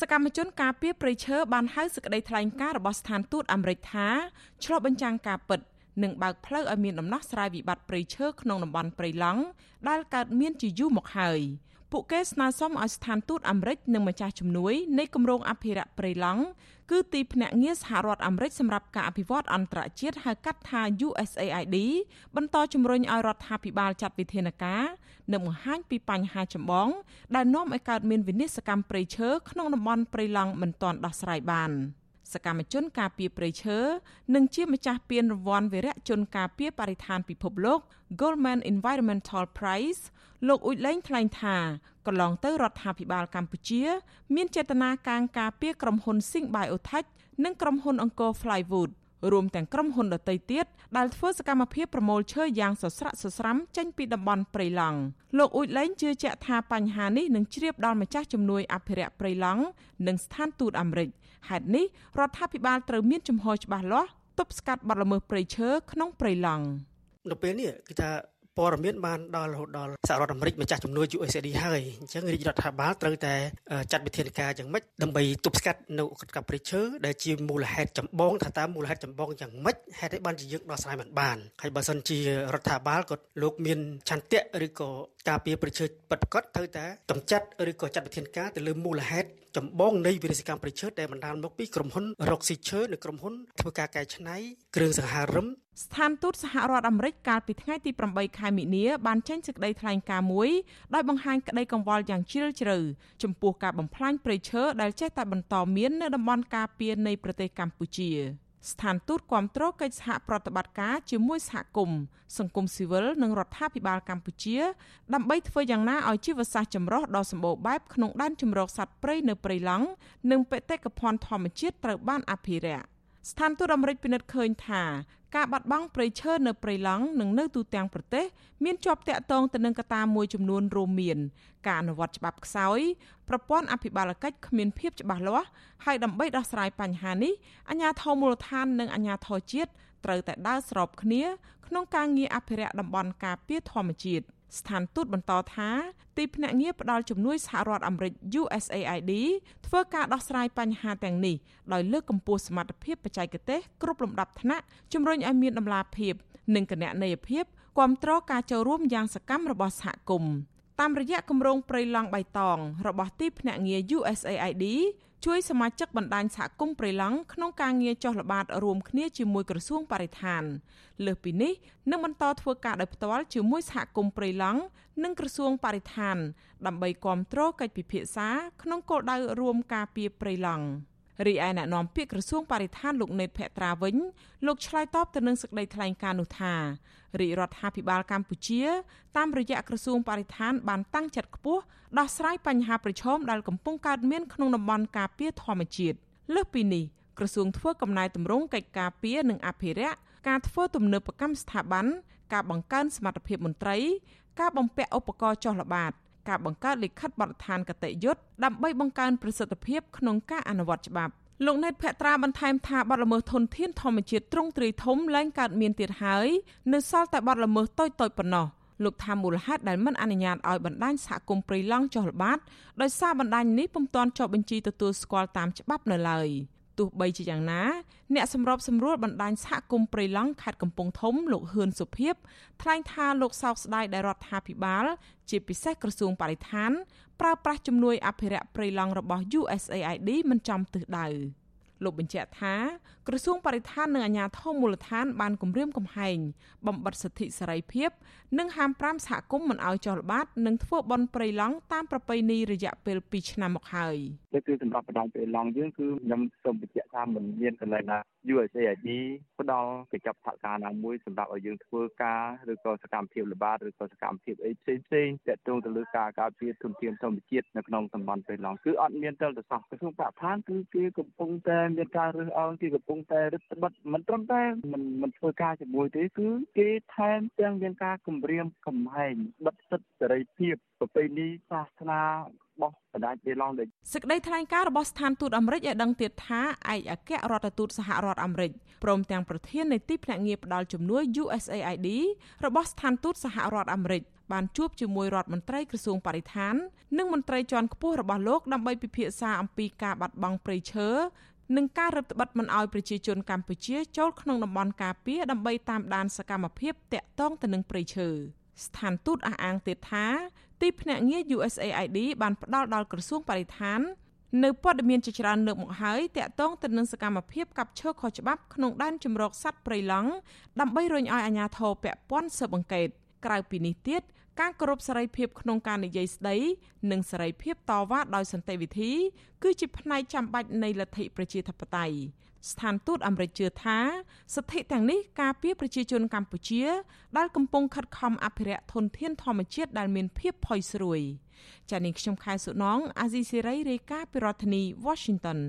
សកម្មជនការពារព្រៃឈើបានហៅសេចក្តីថ្លែងការណ៍របស់ស្ថានទូតអាមេរិកថាឆ្លុះបញ្ចាំងការពិតនិងបើកផ្លូវឲ្យមានដំណោះស្រាយវិបត្តិព្រៃឈើក្នុងតំបន់ព្រៃឡង់ដែលកើតមានជាយូរមកហើយ ពួកគេស្នើសុំឲ្យស្ថានទូតអាមេរិកនិងម្ចាស់ជំនួយនៃគម្រោងអភិរក្សព្រៃឡង់គឺទីភ្នាក់ងារសហរដ្ឋអាមេរិកសម្រាប់ការអភិវឌ្ឍអន្តរជាតិហៅកាត់ថា USAID បន្តជំរុញឲ្យរដ្ឋាភិបាលចាត់វិធានការនិងបង្ហាញពីបញ្ហាចម្បង ដែលនាំឲ្យកើតមានវិនាសកម្មព្រៃឈើក្នុងតំបន់ព្រៃឡង់មិនទាន់ដោះស្រាយបាន។ សកម្មជនការពារព្រៃឈើនិងជាម្ចាស់ពានរង្វាន់វីរៈជនការពារបរិស្ថានពិភពលោក Goldman Environmental Prize លោកអ៊ុចលេងថ្លែងថាកន្លងទៅរដ្ឋាភិបាលកម្ពុជា មានចេតនាការការពារក្រុមហ៊ុន Sing Biotech និងក្រុមហ៊ុនអង្គរ Flywood រួមទាំងក្រុមហ៊ុនដទៃទៀតដែលធ្វើសកម្មភាពប្រមូលឈើយ៉ាងសស្រាក់សស្រាំចេញពីតំបន់ព្រៃឡង់លោកអ៊ូចលេងជឿជាក់ថាបញ្ហានេះនឹងជ្រាបដល់ម្ចាស់ជំនួយអភិរក្សព្រៃឡង់និងស្ថានទូតអាមេរិកហេតុនេះរដ្ឋាភិបាលត្រូវមានជំហរច្បាស់លាស់ទប់ស្កាត់បទល្មើសព្រៃឈើក្នុងព្រៃឡង់នៅពេលនេះគឺថា ព័ត៌មានបានដល់រហូតដល់សហរដ្ឋអាមេរិកម្ចាស់ជំនួយ USAID ហើយអញ្ចឹងរាជរដ្ឋាភិបាលត្រូវតែចាត់វិធានការយ៉ាងម៉េចដើម្បីទប់ស្កាត់នៅកក្កព្រៃឈើដែលជាមូលហេតុចម្បងថាតើមូលហេតុចម្បងយ៉ាងម៉េចហេតុអីបានជាយើងដោះស្រាយមិនបានហើយបើសិនជារដ្ឋាភិបាលក៏លោកមានឆន្ទៈឬក៏ការពារប្រជើពិតប្រាកដត្រូវតែកម្ចាត់ឬក៏ចាត់វិធានការទៅលើមូលហេតុចម្បងនៃវិរិយកម្មប្រជើដែលបណ្ដាលមកពីក្រុមហ៊ុនរកស៊ីឈើនិងក្រុមហ៊ុនធ្វើការកែច្នៃគ្រឿងសង្ហារឹមស្ថានទូតសហរដ្ឋអាមេរិកកាលពីថ្ងៃទី8ខែមិនិនាបានចេញសេចក្តីថ្លែងការណ៍មួយដោយបង្ហាញក្តីកង្វល់យ៉ាងជ្រាលជ្រៅចំពោះការបំផ្លាញព្រៃឈើដែលចេះតែបន្តមាននៅតំបន់ការពារនៃប្រទេសកម្ពុជា ស្ថានទូតគាំទ្រកិច្ចសហប្រតិបត្តិការជាមួយសហគមន៍សង្គមស៊ីវិលនិងរដ្ឋាភិបាលកម្ពុជា ដើម្បីធ្វើយ៉ាងណាឲ្យជីវសាស្ត្រចម្រុះដ៏សម្បូរបែបក្នុងដែនជម្រកសត្វព្រៃនៅព្រៃឡង់និងបេតិកភណ្ឌធម្មជាតិត្រូវបានអភិរក្ស ស្ថានទូតអាមេរិកពិនិត្យឃើញថាការបាត់បង់ព្រៃឈើនៅព្រៃឡង់និងនៅទូទាំងប្រទេសមានជាប់តាក់ទងទៅនឹងកត្តាមួយចំនួនរួមមាន ការអនុវត្តច្បាប់ខ្សោយប្រព័ន្ធអភិបាលកិច្ចគ្មានភាពច្បាស់លាស់ហើយដើម្បីដោះស្រាយបញ្ហានេះអាជ្ញាធរមូលដ្ឋាននិងអាជ្ញាធរជាតិត្រូវតែដើរស្របគ្នា ក្នុងការងារអភិរក្សតំបន់ការពារធម្មជាតិ។ ស្ថានទូតបន្តថាទីភ្នាក់ងារផ្ដល់ជំនួយសហរដ្ឋអាមេរិក USAID ធ្វើការដោះស្រាយបញ្ហាទាំងនេះដោយលើកកម្ពស់សមត្ថភាពបច្ចេកទេសគ្រប់លំដាប់ថ្នាក់ជំរុញឲ្យមានដំណាភាព និងគណនេយ្យភាពគ្រប់គ្រងការចូលរួមយ៉ាងសកម្មរបស់សហគមន៍ តាមរយៈគម្រោងព្រៃឡង់បៃតងរបស់ទីភ្នាក់ងារ USAID ជួយសមាជិកបណ្ដាញសហគមន៍ព្រៃឡង់ក្នុងការងារចុះល្បាតរួមគ្នាជាមួយក្រសួងបរិស្ថាន លើសពីនេះនឹងបន្តធ្វើការដោយផ្ទាល់ជាមួយសហគមន៍ព្រៃឡង់និងក្រសួងបរិស្ថាន ដើម្បីគ្រប់គ្រងកិច្ចពិភាក្សាក្នុងគោលដៅរួមការពារព្រៃឡង់ រីឯអ្នកនាំពាក្យក្រសួងបរិស្ថានលោកណេតភក្ត្រាវិញលោកឆ្លើយតបទៅនឹងសេចក្តីថ្លែងការណ៍នោះថារាជរដ្ឋាភិបាលកម្ពុជាតាមរយៈក្រសួងបរិស្ថានបានតាំងចិត្តខ្ពស់ដោះស្រាយបញ្ហាប្រឈមដែលកំពុងកើតមានក្នុងតំបន់ការពារធម្មជាតិលើសពីនេះក្រសួងធ្វើកំណែទម្រង់កិច្ចការពារនិងអភិរក្សការធ្វើទំនើបកម្មស្ថាប័នការបង្កើនសមត្ថភាពមន្ត្រី ការបំពាក់ឧបករណ៍ចុះល្បាត ការបង្កើតលិខិតបទដ្ឋានគតិយុត្តដើម្បីបង្កើនប្រសិទ្ធភាពក្នុងការអនុវត្តច្បាប់លោកណេតភក្ត្រាបន្ថែមថាបទល្មើសធនធានធម្មជាតិទ្រង់ទ្រាយធំឡើងកើតមានទៀតហើយនៅសល់តែបទល្មើសតូចៗប៉ុណ្ណោះលោកថាមូលហេតុដែលមិនអនុញ្ញាតឲ្យបណ្ដាញសហគមន៍ព្រៃឡង់ចុះល្បាតដោយសារបណ្ដាញនេះពុំទាន់ចុះបញ្ជីទទួលស្គាល់តាមច្បាប់នៅឡើយ ទោះបីជាយ៉ាងណាអ្នកសម្របសម្រួលបណ្ដាញសហគមន៍ព្រៃឡង់ខេត្តកំពង់ធំលោកហ៊ឿនសុភីបថ្លែងថាលោកសោកស្ដាយដែលរដ្ឋាភិបាល ជាពិសេសក្រសួងបរិស្ថានប្រើប្រាស់ជំនួយអភិរក្សព្រៃឡង់របស់ USAID មិនចំទិសដៅ។ លោកបញ្ជាក់ថាក្រសួងបរិស្ថាននិងអាជ្ញាធរមូលដ្ឋានបានគម្រាមកំហែងបំបត្តិសិទ្ធិសេរីភាព និងហាម5សហគមន៍មិនឲ្យចុះល្បាតនិងធ្វើបន់ព្រៃឡង់តាមប្រពៃណីរយៈពេល2ឆ្នាំមកហើយគឺសម្រាប់បណ្ដាញព្រៃឡង់យើងគឺខ្ញុំសូមបញ្ជាក់ថាមិនមានកន្លែងណា USAID ផ្ដល់កិច្ចសហការណាមួយសម្រាប់ឲ្យយើងធ្វើការឬក៏សកម្មភាពល្បាតឬក៏សកម្មភាពអីផ្សេងផ្សេងទាក់ទងទៅលើការការពារធនធានធម្មជាតិនៅក្នុងតំបន់ព្រៃឡង់គឺអត់មានទិលទៅសោះក្រសួងបរិស្ថានគឺគេកំពុងតែមានការរើសអើងគេកំពុងតែរឹតបន្តឹងមិនត្រឹមតែមិនមិនធ្វើការជាមួយទេគឺគេថែមទាំងមានការគម្រាមកំហែងបិទសិទ្ធិសេរីភាព ប្រពៃណីសាសនាបោះបណ្ដាជាឡងដូចសេចក្តីថ្លែងការណ៍របស់ស្ថានទូតអាមេរិកឲ្យដឹងទៀតថាឯកអគ្គរដ្ឋទូតសហរដ្ឋអាមេរិកព្រមទាំងប្រធាននៃទីភ្នាក់ងារផ្ដល់ជំនួយ USAID របស់ស្ថានទូតសហរដ្ឋអាមេរិកបានជួបជាមួយរដ្ឋមន្ត្រីក្រសួងបរិស្ថាន និងមន្ត្រីជាន់ខ្ពស់របស់លោកដើម្បីពិភាក្សាអំពីការបាត់បង់ព្រៃឈើនិងការរឹតបន្តឹងមិនឲ្យប្រជាជនកម្ពុជាចូលក្នុងតំបន់ការពារដើម្បីតាមដានសកម្មភាពតាក់ទងទៅនឹងព្រៃឈើស្ថានទូតអះអាងទៀតថា ទីភ្នាក់ងារ USAID បានផ្ដល់ដល់ក្រសួងបរិស្ថាននៅព័ត៌មានជាច្រើនលើកមកហើយតាក់ទងទៅនឹងសកម្មភាពកាប់ឈើខុសច្បាប់ក្នុងដែនជម្រកសត្វព្រៃឡង់ដើម្បីរុញឲ្យអាជ្ញាធរពាក់ព័ន្ធស៊ើបអង្កេត ក្រៅពីនេះទៀតការគោរពសេរីភាពក្នុងការនិយាយស្ដីនិងសេរីភាពតវ៉ាដោយសន្តិវិធី គឺជាផ្នែកចាំបាច់នៃលទ្ធិប្រជាធិបតេយ្យស្ថានទូតអាមេរិកជឿថាសិទ្ធិទាំងនេះការពារប្រជាជនកម្ពុជា ដែលកំពុងខិតខំអភិរក្សធនធានធម្មជាតិដែលមានភាពផុយស្រួយចា៎នាងខ្ញុំខែសុណងអាស៊ីសេរីរាយការណ៍ពីរដ្ឋធានី Washington